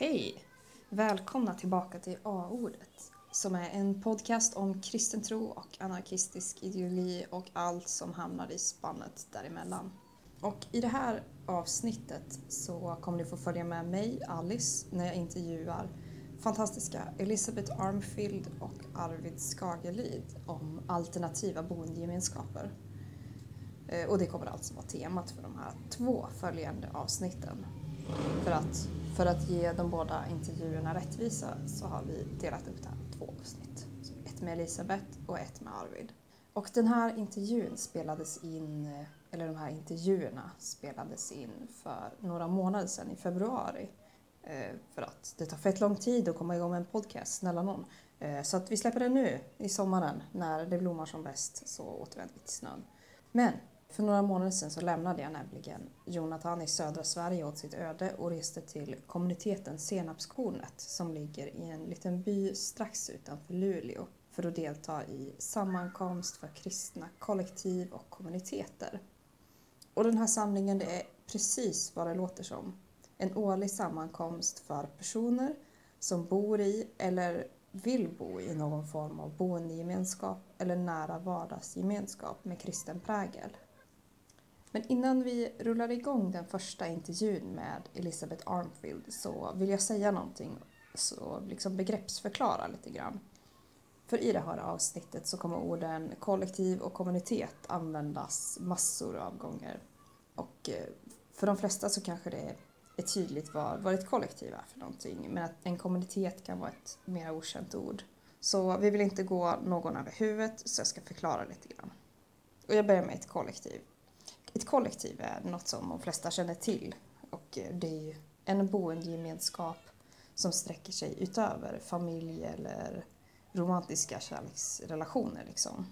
Hej! Välkomna tillbaka till A-ordet som är en podcast om kristen tro och anarkistisk ideologi och allt som hamnar i spannet däremellan. Och i det här avsnittet så kommer ni få följa med mig, Alice, när jag intervjuar fantastiska Elisabeth Armfield och Arvid Skagelid om alternativa boendegemenskaper. Eh, och det kommer alltså vara temat för de här två följande avsnitten. För att, för att ge de båda intervjuerna rättvisa så har vi delat upp det här i två avsnitt. Så ett med Elisabeth och ett med Arvid. Och den här intervjun spelades in, eller de här intervjuerna spelades in för några månader sedan i februari. Eh, för att det tar fett lång tid att komma igång med en podcast, snälla någon. Eh, så att vi släpper den nu i sommaren när det blommar som bäst så återvänder vi till snön. Men för några månader sedan så lämnade jag nämligen Jonathan i södra Sverige åt sitt öde och reste till kommuniteten Senapskornet som ligger i en liten by strax utanför Luleå för att delta i sammankomst för kristna kollektiv och kommuniteter. Och den här samlingen det är precis vad det låter som. En årlig sammankomst för personer som bor i eller vill bo i någon form av boendegemenskap eller nära vardagsgemenskap med kristen prägel. Men innan vi rullar igång den första intervjun med Elisabeth Armfield så vill jag säga någonting, så liksom begreppsförklara lite grann. För i det här avsnittet så kommer orden kollektiv och kommunitet användas massor av gånger. Och eh, för de flesta så kanske det är tydligt vad, vad ett kollektiv är för någonting, men att en kommunitet kan vara ett mer okänt ord. Så vi vill inte gå någon över huvudet, så jag ska förklara lite grann. Och jag börjar med ett kollektiv. Ett kollektiv är något som de flesta känner till och eh, det är ju en boendegemenskap som sträcker sig utöver familj eller romantiska kärleksrelationer. Liksom.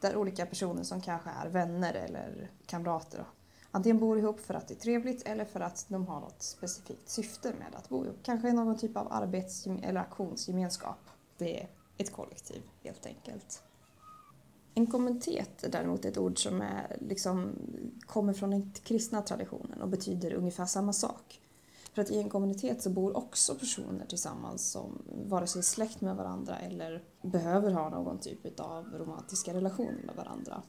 Där olika personer som kanske är vänner eller kamrater antingen bor ihop för att det är trevligt eller för att de har något specifikt syfte med att bo ihop. Kanske någon typ av arbets eller aktionsgemenskap. Det är ett kollektiv helt enkelt. En kommunitet är däremot ett ord som är, liksom, kommer från den kristna traditionen och betyder ungefär samma sak. För att i en kommunitet så bor också personer tillsammans som vare sig är släkt med varandra eller behöver ha någon typ av romantiska relationer med varandra.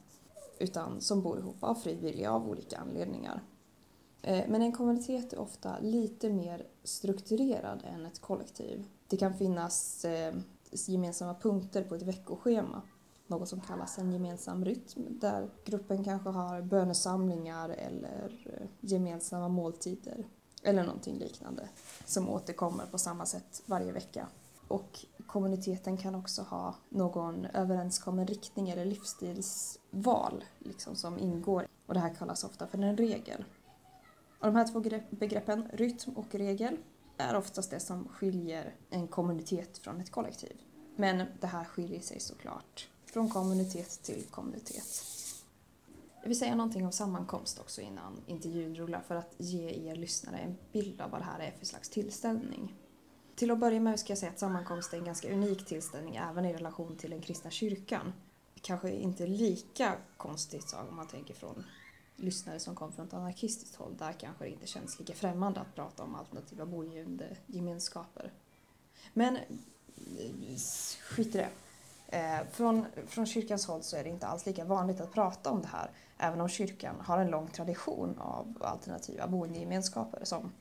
Utan som bor ihop av fri vilja av olika anledningar. Eh, men en kommunitet är ofta lite mer strukturerad än ett kollektiv. Det kan finnas eh, gemensamma punkter på ett veckoschema något som kallas en gemensam rytm där gruppen kanske har bönesamlingar eller eh, gemensamma måltider eller någonting liknande som återkommer på samma sätt varje vecka. Och kommuniteten kan också ha någon överenskommen riktning eller livsstilsval liksom, som ingår och det här kallas ofta för en regel. Och de här två begreppen, rytm och regel, är oftast det som skiljer en kommunitet från ett kollektiv. Men det här skiljer sig såklart från kommunitet till kommunitet. Jag vill säga någonting om sammankomst också innan intervjun rullar för att ge er lyssnare en bild av vad det här är för slags tillställning. Till att börja med ska jag säga att sammankomst är en ganska unik tillställning även i relation till den kristna kyrkan. Kanske inte lika konstigt om man tänker från lyssnare som kom från ett anarkistiskt håll. Där kanske det inte känns lika främmande att prata om alternativa boendegemenskaper. Men eh, skit i det. Eh, från, från kyrkans håll så är det inte alls lika vanligt att prata om det här, även om kyrkan har en lång tradition av alternativa boendegemenskaper som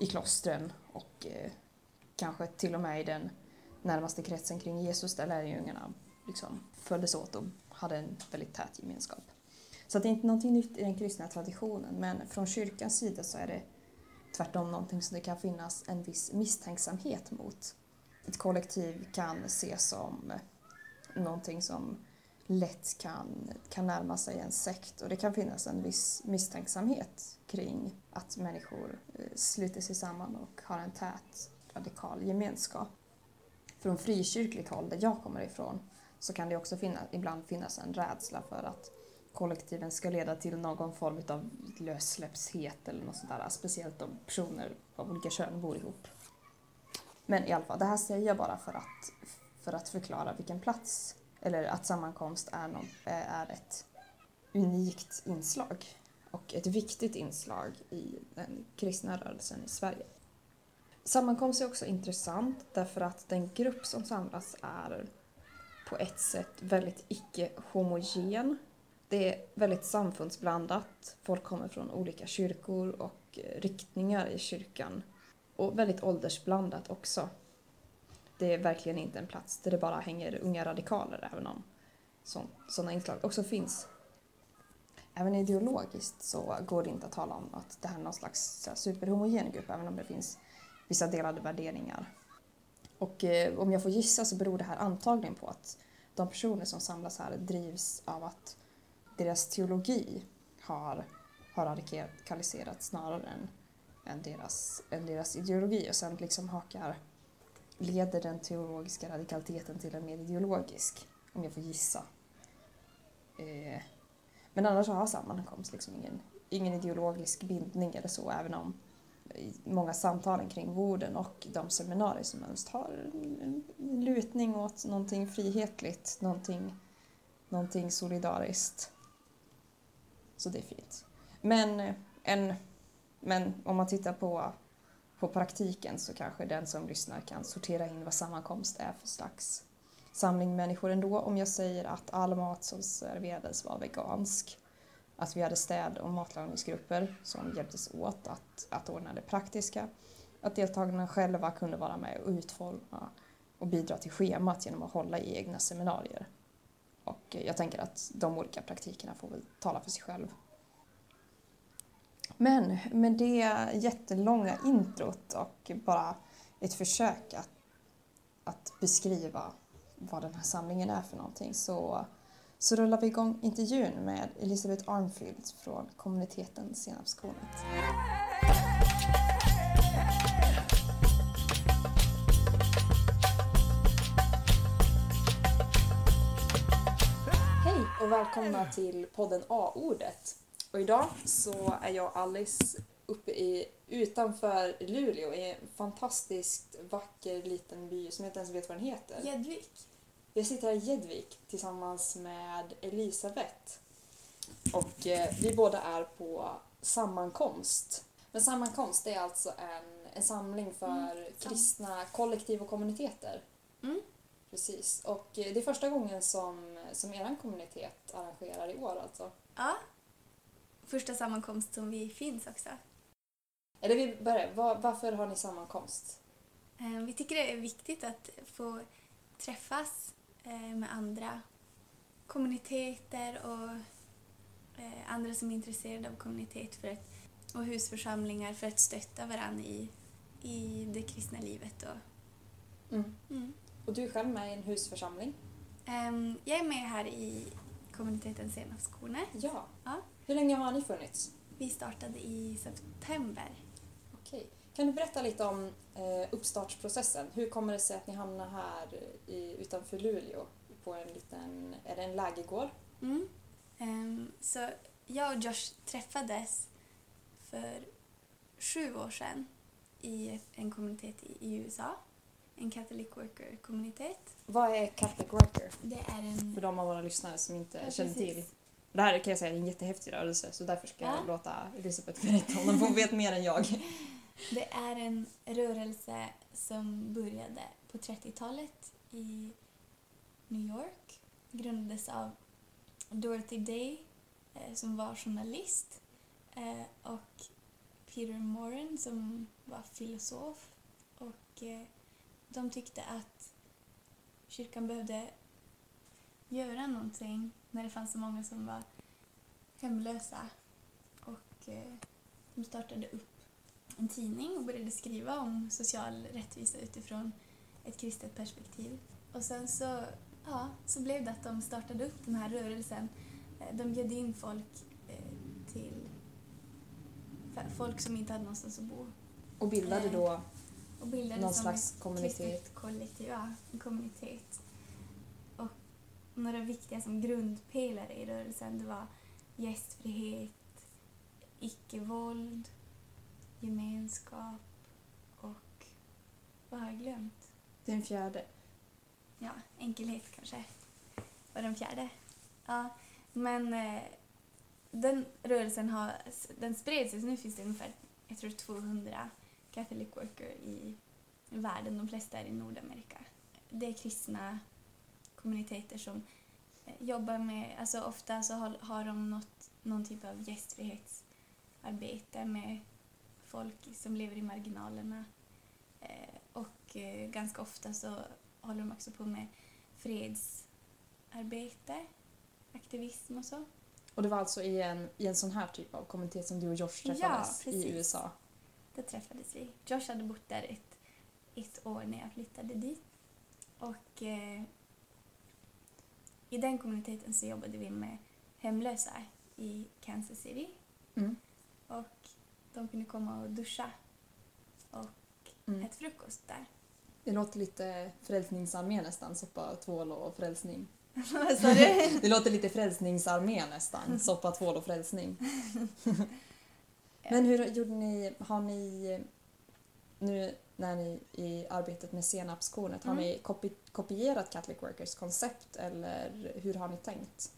i klostren och eh, kanske till och med i den närmaste kretsen kring Jesus där lärjungarna liksom följdes åt och hade en väldigt tät gemenskap. Så att det är inte någonting nytt i den kristna traditionen, men från kyrkans sida så är det tvärtom någonting som det kan finnas en viss misstänksamhet mot. Ett kollektiv kan ses som någonting som lätt kan, kan närma sig en sekt och det kan finnas en viss misstänksamhet kring att människor eh, sluter sig samman och har en tät radikal gemenskap. Från frikyrkligt håll, där jag kommer ifrån, så kan det också finna, ibland finnas en rädsla för att kollektiven ska leda till någon form av lössläppshet eller något sånt där, speciellt om personer av olika kön bor ihop. Men i alla fall, det här säger jag bara för att, för att förklara vilken plats, eller att sammankomst är, någon, eh, är ett unikt inslag och ett viktigt inslag i den kristna rörelsen i Sverige. Sammankomst är också intressant därför att den grupp som samlas är på ett sätt väldigt icke-homogen. Det är väldigt samfundsblandat. Folk kommer från olika kyrkor och eh, riktningar i kyrkan. Och väldigt åldersblandat också. Det är verkligen inte en plats där det bara hänger unga radikaler även om sådana inslag också finns. Även ideologiskt så går det inte att tala om att det här är någon slags superhomogen grupp även om det finns vissa delade värderingar. Och eh, om jag får gissa så beror det här antagligen på att de personer som samlas här drivs av att deras teologi har, har radikaliserats snarare än, än, deras, än deras ideologi och sen liksom hakar, leder den teologiska radikaliteten till en mer ideologisk, om jag får gissa. Eh, men annars har sammankomst liksom ingen, ingen ideologisk bindning eller så, även om många samtalen kring vården och de seminarier som helst har en lutning åt någonting frihetligt, någonting, någonting solidariskt. Så det är fint. Men, eh, en, men om man tittar på, på praktiken så kanske den som lyssnar kan sortera in vad sammankomst är för slags samling människor ändå. Om jag säger att all mat som serverades var vegansk att vi hade städ och matlagningsgrupper som hjälptes åt att, att ordna det praktiska. Att deltagarna själva kunde vara med och utforma och bidra till schemat genom att hålla i egna seminarier. Och jag tänker att de olika praktikerna får väl tala för sig själv. Men med det jättelånga introt och bara ett försök att, att beskriva vad den här samlingen är för någonting så så rullar vi igång intervjun med Elisabeth Armfield från kommuniteten Senapskornet. Hej och välkomna till podden A-ordet. Och idag så är jag Alice uppe i, utanför Luleå i en fantastiskt vacker liten by som jag inte ens vet vad den heter. Gäddvik. Jag sitter här i Gäddvik tillsammans med Elisabeth. Och eh, vi båda är på sammankomst. Men sammankomst är alltså en, en samling för mm, kristna kollektiv och kommuniteter. Mm. Precis. Och eh, det är första gången som, som er kommunitet arrangerar i år alltså. Ja. Första sammankomst som vi finns också. Eller vi börjar, var, varför har ni sammankomst? Eh, vi tycker det är viktigt att få träffas Eh, med andra kommuniteter och eh, andra som är intresserade av kommunitet för att, och husförsamlingar för att stötta varandra i, i det kristna livet. Och, mm. Mm. och du är själv med i en husförsamling? Jag är med här i kommuniteten Senapskorne. Ja. ja. Hur länge har ni funnits? Vi startade i september. Okej. Kan du berätta lite om eh, uppstartsprocessen? Hur kommer det sig att ni hamnar här i, utanför Luleå på en liten, är det en lägergård? Mm. Um, så jag och Josh träffades för sju år sedan i en kommunitet i, i USA. En Catholic Worker-kommunitet. Vad är Catholic Worker? Det är en... För de av våra lyssnare som inte ja, känner precis. till. Det här kan jag säga är en jättehäftig rörelse så därför ska ja. jag låta Elisabeth berätta om den, hon vet mer än jag. Det är en rörelse som började på 30-talet i New York. Grundades av Dorothy Day eh, som var journalist eh, och Peter Moran som var filosof. Och eh, de tyckte att kyrkan behövde göra någonting när det fanns så många som var hemlösa. Och de startade upp en tidning och började skriva om social rättvisa utifrån ett kristet perspektiv. Och sen så, ja, så blev det att de startade upp den här rörelsen. Eh, de bjöd in folk eh, till folk som inte hade någonstans att bo. Och bildade då eh, och bildade någon slags kommunitet? kollektiv, ja, en kommunitet. Några viktiga som grundpelare i rörelsen det var gästfrihet, icke-våld, gemenskap och vad har jag glömt? Den fjärde. Ja, enkelhet kanske var den fjärde. Ja, men eh, den rörelsen har den spred sig, så nu finns det ungefär jag tror 200 Catholic worker i världen. De flesta är i Nordamerika. Det är kristna kommuniteter som eh, jobbar med, alltså ofta så har, har de något, någon typ av gästfrihetsarbete med folk som lever i marginalerna. Eh, och eh, ganska ofta så håller de också på med fredsarbete, aktivism och så. Och det var alltså i en, i en sån här typ av kommunitet som du och Josh träffades precis. i USA? Där träffades vi. Josh hade bott där ett, ett år när jag flyttade dit. Och eh, i den kommuniteten så jobbade vi med hemlösa i Kansas City. Mm. Och de kunde komma och duscha och Mm. äta frukost där. Det låter lite Frälsningsarmé nästan, soppa, tvål och frälsning. Det låter lite Frälsningsarmé nästan, soppa, tvål och frälsning. Men hur gjorde ni, har ni nu när ni i arbetet med senapskornet, har Mm. ni kopi, kopierat Catholic Workers koncept eller hur har ni tänkt?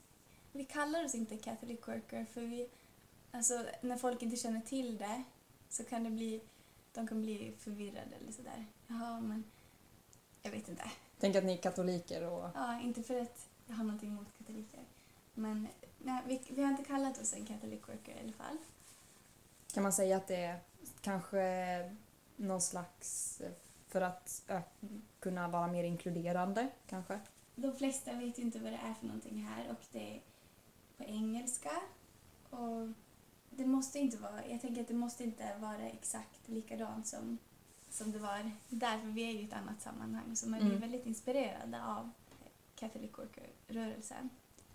Vi kallar oss inte Catholic worker för vi, alltså när folk inte känner till det så kan det bli, de kan bli förvirrade eller sådär. Jaha, men jag vet inte. Tänk att ni är katoliker och Ja, inte för att jag har någonting emot katoliker. Men nej, vi, vi har inte kallat oss en Catholic worker i alla fall. kan man säga att det är kanske någon slags eh, för att kunna vara mer inkluderande kanske? De flesta vet ju inte vad det är för någonting här och det är på engelska. Och det måste inte vara, jag tänker att det måste inte vara exakt likadant som, som det var där, för vi är i ett annat sammanhang. Så man blir Mm. väldigt inspirerade av Catholic Worker-rörelsen.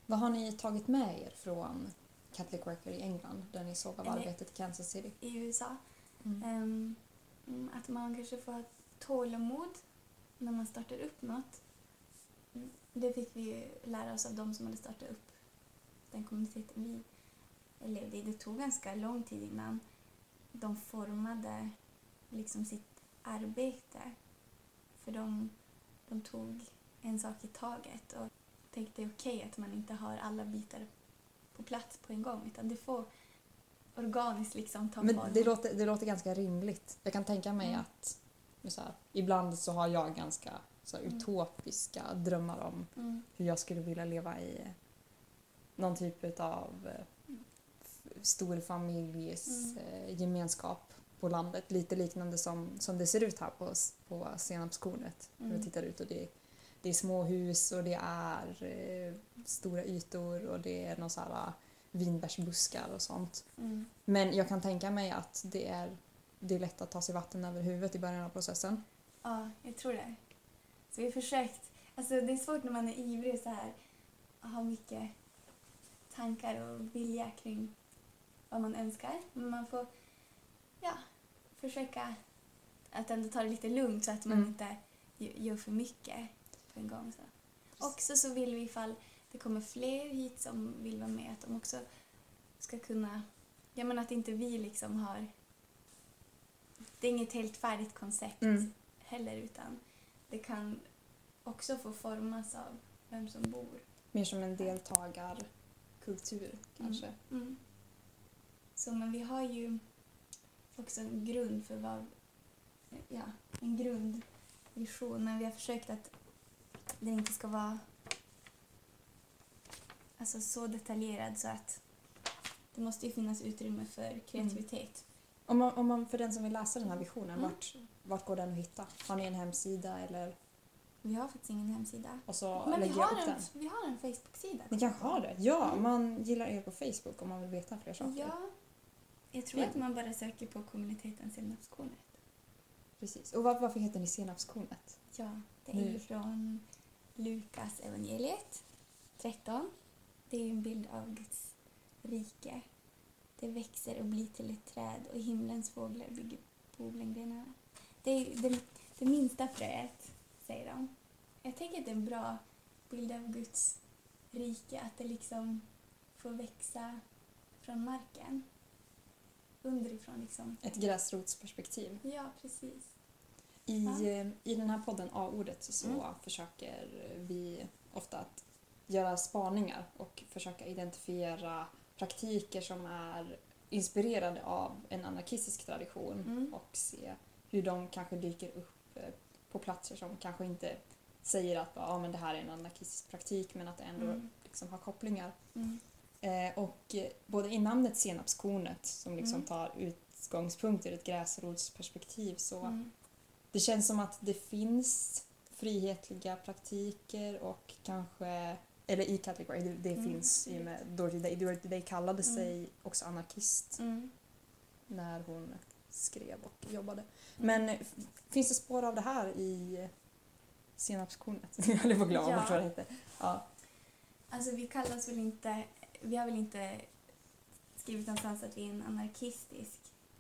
Vad har ni tagit med er från Catholic Worker i England där ni såg av Eller- arbetet i Kansas City? i USA. Mm. Mm, Mm, att man kanske får ha tålamod när man startar upp något. Mm, det fick vi ju lära oss av de som hade startat upp den kommuniteten vi levde i. Det tog ganska lång tid innan de formade liksom sitt arbete. För de, de tog en sak i taget och tänkte det är okej att man inte har alla bitar på plats på en gång utan det får organiskt liksom ta Men form. det låter, det låter ganska rimligt. Jag kan tänka mig Mm. att så här, ibland så har jag ganska så här, Mm. utopiska drömmar om Mm. hur jag skulle vilja leva i någon typ av eh, stor familjs Mm. eh, gemenskap på landet. Lite liknande som, som det ser ut här på, på senapskornet. Mm. tittar ut och det, det är små hus och det är eh, stora ytor och det är någon så här vinbärsbuskar och sånt. Mm. Men jag kan tänka mig att det är, det är lätt att ta sig vatten över huvudet i början av processen. Ja, jag tror det. Så vi har försökt. Alltså det är svårt när man är ivrig så här och har mycket tankar och vilja kring vad man önskar. Men man får ja, försöka att ändå ta det lite lugnt så att man Mm. inte gö- gör för mycket på en gång. Så. Också så vill vi ifall det kommer fler hit som vill vara med att de också ska kunna, ja men att inte vi liksom har, det är inget helt färdigt koncept Mm. heller utan det kan också få formas av vem som bor. Mer som en deltagarkultur kanske. Mm. Så men vi har ju också en grund för vad, ja, en grundvision men vi har försökt att den inte ska vara alltså så detaljerad så att det måste ju finnas utrymme för kreativitet. Om man, om man, för den som vill läsa den här visionen, Mm. vart, vart går den att hitta? Har ni en hemsida eller? Vi har faktiskt ingen hemsida. Och så Men vi har, en, den. vi har en Facebook-sida. Ni kanske har det? Ja, Mm. man gillar er på Facebook om man vill veta fler saker. Ja, jag tror Fint. att man bara söker på kommuniteten Senapskornet. Precis. Och var, varför heter ni Senapskornet? Ja, det är Nu. från Lukas evangeliet 13. Det är ju en bild av Guds rike. Det växer och blir till ett träd och himlens fåglar bygger bland grenarna. Det är det, det minsta fröet, säger de. Jag tänker att det är en bra bild av Guds rike, att det liksom får växa från marken. Underifrån liksom. Ett gräsrotsperspektiv. Ja, precis. I, Ja. eh, I den här podden A-ordet så Mm. försöker vi ofta att göra spaningar och försöka identifiera praktiker som är inspirerade av en anarkistisk tradition Mm. och se hur de kanske dyker upp eh, på platser som kanske inte säger att ja, men det här är en anarkistisk praktik men att det ändå Mm. liksom har kopplingar. Mm. Eh, och eh, både i namnet Senapskornet som liksom Mm. tar utgångspunkt ur ett gräsrotsperspektiv så Mm. det känns som att det finns frihetliga praktiker och kanske, eller i Work, det, det Mm. finns i och med Dorothy Day. Dorothy Day kallade Mm. sig också anarkist Mm. när hon skrev och jobbade. Mm. Men eh, finns det spår av det här i Senapskornet? Jag höll på att glömma Ja. vad det heter. Ja. Alltså vi kallas väl inte, vi har väl inte skrivit någonstans att vi är en anarkistisk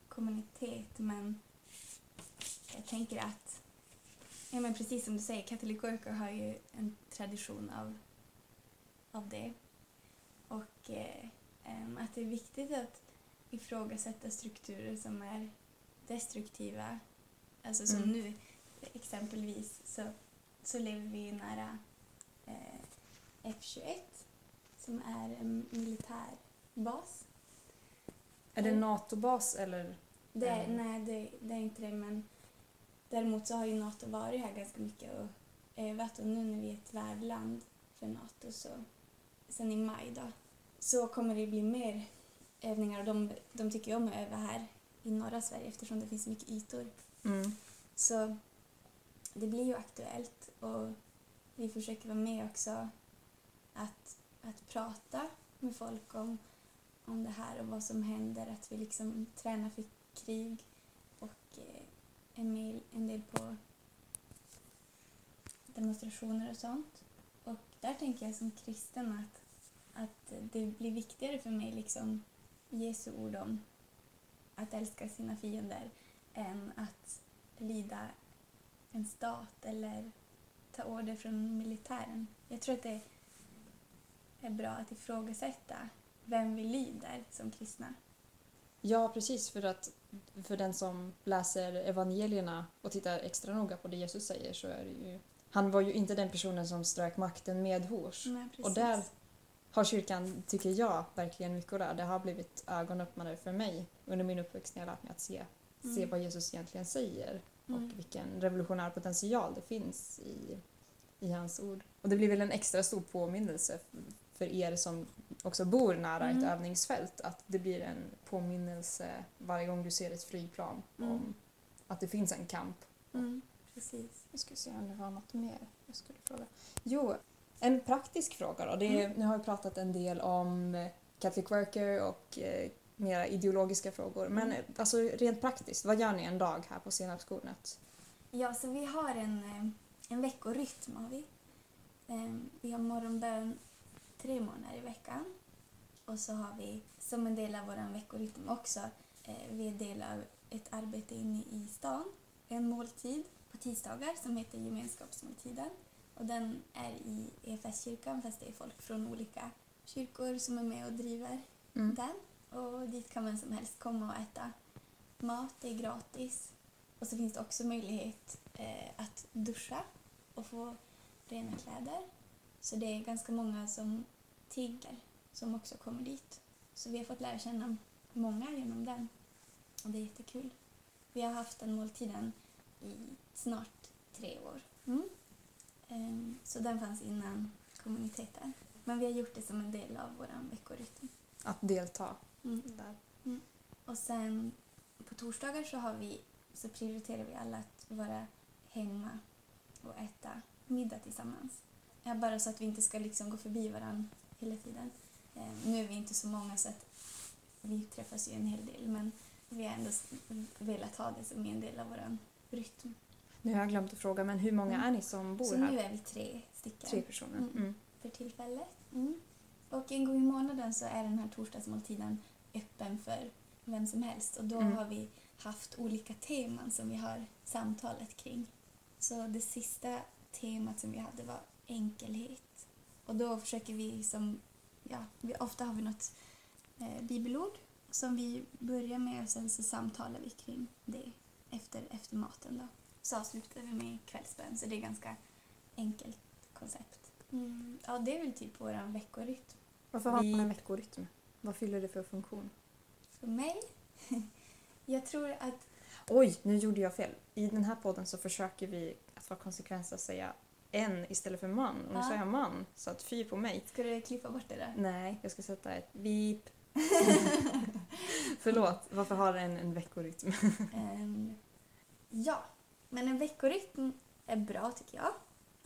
kommunitet men jag tänker att, ja men precis som du säger, Catholic Worker har ju en tradition av, av det. Och eh, att det är viktigt att ifrågasätta strukturer som är destruktiva. Alltså som Mm. nu exempelvis så, så lever vi nära eh, F21 som är en militär bas. Är det Mm. NATO-bas eller? Det, är-. Nej, det, det är inte det men däremot så har ju NATO varit här ganska mycket och övat och nu när vi är ett värdland för NATO så sen i maj då så kommer det bli mer övningar och de, de tycker ju om att öva här i norra Sverige eftersom det finns mycket ytor. Mm. Så det blir ju aktuellt och vi försöker vara med också att, att prata med folk om, om det här och vad som händer, att vi liksom tränar för krig och eh, är med en del på demonstrationer och sånt. Där tänker jag som kristen att, att det blir viktigare för mig liksom Jesu ord om att älska sina fiender än att lyda en stat eller ta order från militären. Jag tror att det är bra att ifrågasätta vem vi lyder som kristna. Ja, precis. För att för den som läser evangelierna och tittar extra noga på det Jesus säger så är det ju... Han var ju inte den personen som strök makten medhårs. Nej. Och där har kyrkan, tycker jag, verkligen mycket att lära. Det har blivit ögonöppnare för mig under min uppväxt när jag lärt mig att se, se Mm. vad Jesus egentligen säger Mm. och vilken revolutionär potential det finns i, i hans ord. Och det blir väl en extra stor påminnelse för er som också bor nära ett Mm. övningsfält att det blir en påminnelse varje gång du ser ett flygplan Mm. om att det finns en kamp. Precis. Jag ska se om det var något mer jag skulle fråga. Jo, en praktisk fråga då. Det är, Mm. Nu har vi pratat en del om eh, Catholic Worker och eh, mera ideologiska frågor. Men Mm. eh, alltså rent praktiskt, vad gör ni en dag här på Senapskornet? Ja, så vi har en, eh, en veckorytm har vi. Eh, Vi har morgonbön tre månader i veckan. Och så har vi som en del av vår veckorytm också, vi är del av ett arbete inne i stan. En måltid på tisdagar som heter gemenskapsmåltiden. Och den är i EFS-kyrkan fast det är folk från olika kyrkor som är med och driver Mm. den. Och dit kan man som helst komma och äta mat, det är gratis. Och så finns det också möjlighet eh, att duscha och få rena kläder. Så det är ganska många som tigger som också kommer dit. Så vi har fått lära känna många genom den. Och det är jättekul. Vi har haft den måltiden i snart tre år. Mm. Ehm, så den fanns innan kommuniteten. Men vi har gjort det som en del av vår veckorytm. Att delta Mm. där. Och sen på torsdagar så, har vi, så prioriterar vi alla att vara hemma och äta middag tillsammans. Ja, bara så att vi inte ska liksom gå förbi varandra hela tiden. Eh, nu är vi inte så många så att vi träffas ju en hel del men vi har ändå velat ha det som en del av vår rytm. Nu har jag glömt att fråga, men hur många Mm. är ni som bor Så här? nu är vi tre stycken. Tre personer. Mm. Mm. för tillfället. Mm. Och en gång i månaden så är den här torsdagsmåltiden öppen för vem som helst och då Mm. har vi haft olika teman som vi har samtalat kring. Så det sista temat som vi hade var enkelhet. Och då försöker vi som, ja, vi, ofta har vi något eh, bibelord som vi börjar med och sen så samtalar vi kring det efter, efter maten då. Så avslutar vi med kvällsbön så det är ganska enkelt koncept. Mm, ja, det är väl typ vår veckorytm. Varför har man en veckorytm? Vad fyller det för funktion? För mig, jag tror att Oj, nu gjorde jag fel. I den här podden så försöker vi att vara konsekvenser säga en istället för man. Och nu Ja. sa jag man, så att fy på mig. Ska du klippa bort det där? Nej, jag ska sätta ett vip. Förlåt, varför har en en veckorytm? um, ja, men en veckorytm är bra tycker jag.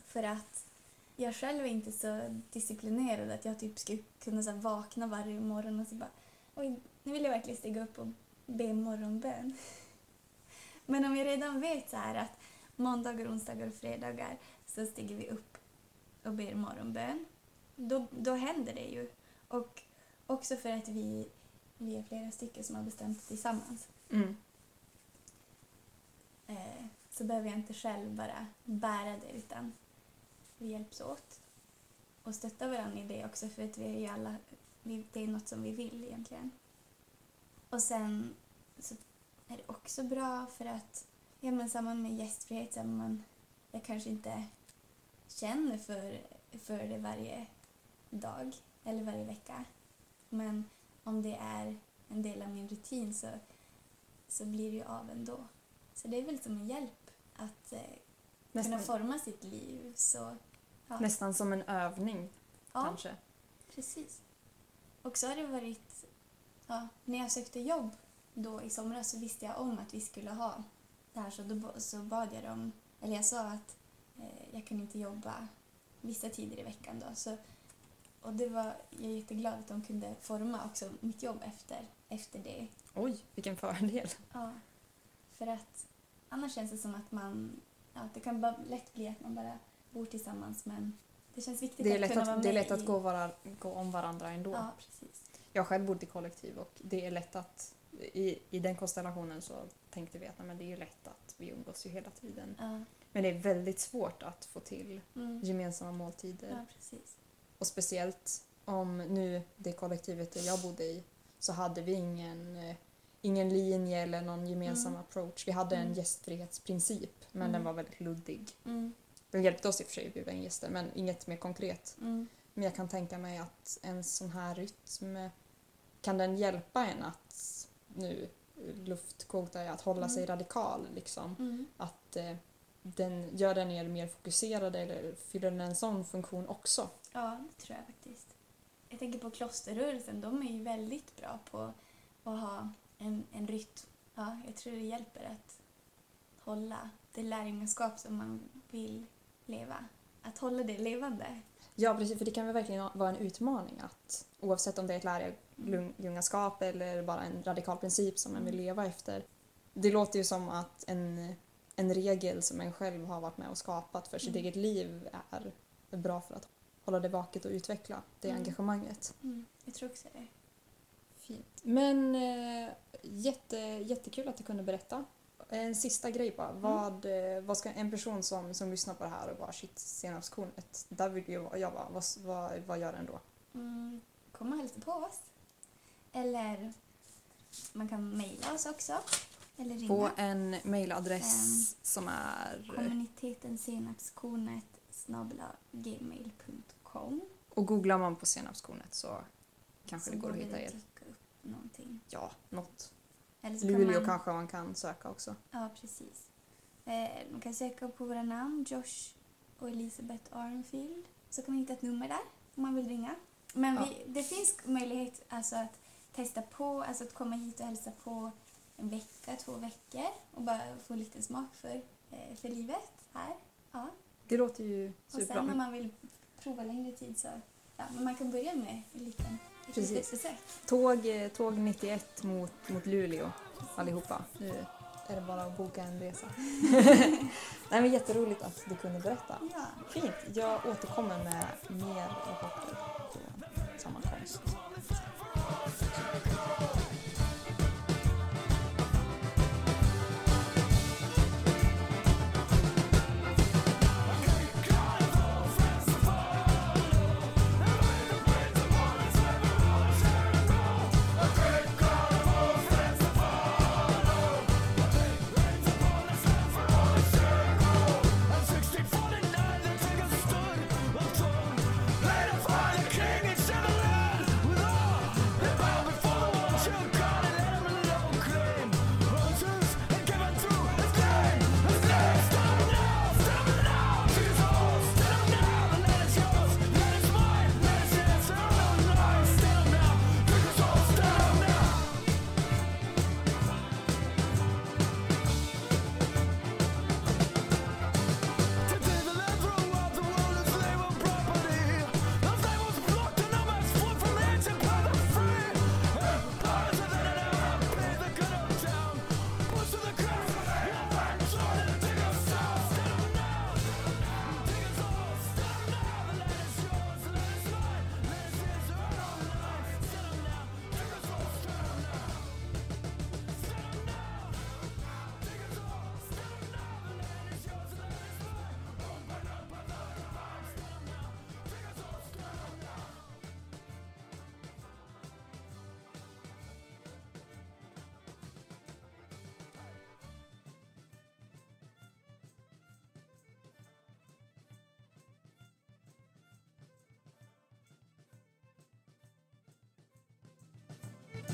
För att jag själv är inte så disciplinerad att jag typ skulle kunna så vakna varje morgon och så bara oj, nu vill jag verkligen stiga upp och be morgonbön. Men om jag redan vet så här att måndagar, onsdagar och fredagar så stiger vi upp och ber morgonbön, då, då händer det ju. Och också för att vi, vi är flera stycken som har bestämt tillsammans. Mm. Eh, så behöver jag inte själv bara bära det utan vi hjälps åt och stöttar varandra i det också för att vi är ju alla, vi, det är något som vi vill egentligen. Och sen så är det också bra för att, ja men samma med gästfrihet, så man, jag kanske inte känner för, för det varje dag eller varje vecka. Men om det är en del av min rutin så, så blir det ju av ändå. Så det är väl som en hjälp att eh, kunna Nästan, forma sitt liv. Så, ja. nästan som en övning ja, kanske. precis. Och så har det varit, ja, när jag sökte jobb då i somras så visste jag om att vi skulle ha det här så då så bad jag dem, eller jag sa att eh, jag kunde inte jobba vissa tider i veckan då. Så, och det var, jag är jätteglad att de kunde forma också mitt jobb efter, efter det. Oj, vilken fördel. Ja, för att annars känns det som att man, ja, det kan bara lätt bli att man bara bor tillsammans men det känns viktigt Det är att kunna vara att, det är med lätt att i, gå, vara, gå om varandra ändå. Ja, precis. Jag själv bott i kollektiv och det är lätt att i, i den konstellationen så tänkte vi att nej, men det är lätt att vi umgås ju hela tiden. Ja, Men det är väldigt svårt att få till mm. gemensamma måltider. ja precis. Och speciellt om nu det kollektivet där jag bodde i så hade vi ingen, eh, ingen linje eller någon gemensam Mm. approach. Vi hade en Mm. gästfrihetsprincip men Mm. den var väldigt luddig. Mm. Den hjälpte oss i och för sig att bjuda in gäster men inget mer konkret. Mm. Men jag kan tänka mig att en sån här rytm, kan den hjälpa en att nu luftkvotar att hålla Mm. sig radikal liksom? Mm. Att eh, den gör den er mer fokuserade eller fyller den en sån funktion också? Ja, det tror jag faktiskt. Jag tänker på klosterrörelsen, de är ju väldigt bra på att ha en, en rytm. Ja, jag tror det hjälper att hålla det lärjungaskap som man vill leva. Att hålla det levande. Ja, precis. För det kan väl verkligen vara en utmaning att oavsett om det är ett lärjungaskap eller bara en radikal princip som man vill Mm. leva efter. Det låter ju som att en, en regel som en själv har varit med och skapat för sitt Mm. eget liv är bra för att hålla det vaket och utveckla det Mm. engagemanget. Mm. Jag tror också det. Fint. Men eh, jätte, jättekul att du kunde berätta. En sista grej bara. Mm. Vad, eh, vad ska en person som, som lyssnar på det här och bara shit, senapskornet, där vill jag vara. Vad, vad, vad gör den då? Mm. Kom och hälsa på oss. Eller man kan mejla oss också. Eller ringa. På en mailadress Ehm, som är... Kommuniteten senapskornet snabla gmail.com. Och googlar man på senapskornet så kanske Så det går att hitta er. upp någonting. Ja, något. Eller Luleå kan man, kanske man kan söka också. Ja, precis. Eh, man kan söka på våra namn, Josh och Elisabeth Arnfield. Så kan man hitta ett nummer där om man vill ringa. Men Ja. vi, det finns möjlighet alltså, att testa på, alltså att komma hit och hälsa på en vecka, två veckor och bara få en liten smak för, eh, för livet här. Ja. Det låter ju Och sen superbra. man vill prova längre tid så ja, men man kan börja med en liten, Precis. Tåg, eh, tåg 91 mot, mot Luleå allihopa. Nu är det bara att boka en resa. Nej, men jätteroligt att du kunde berätta. Ja. Fint. Jag återkommer med mer rapporter på sammankomst.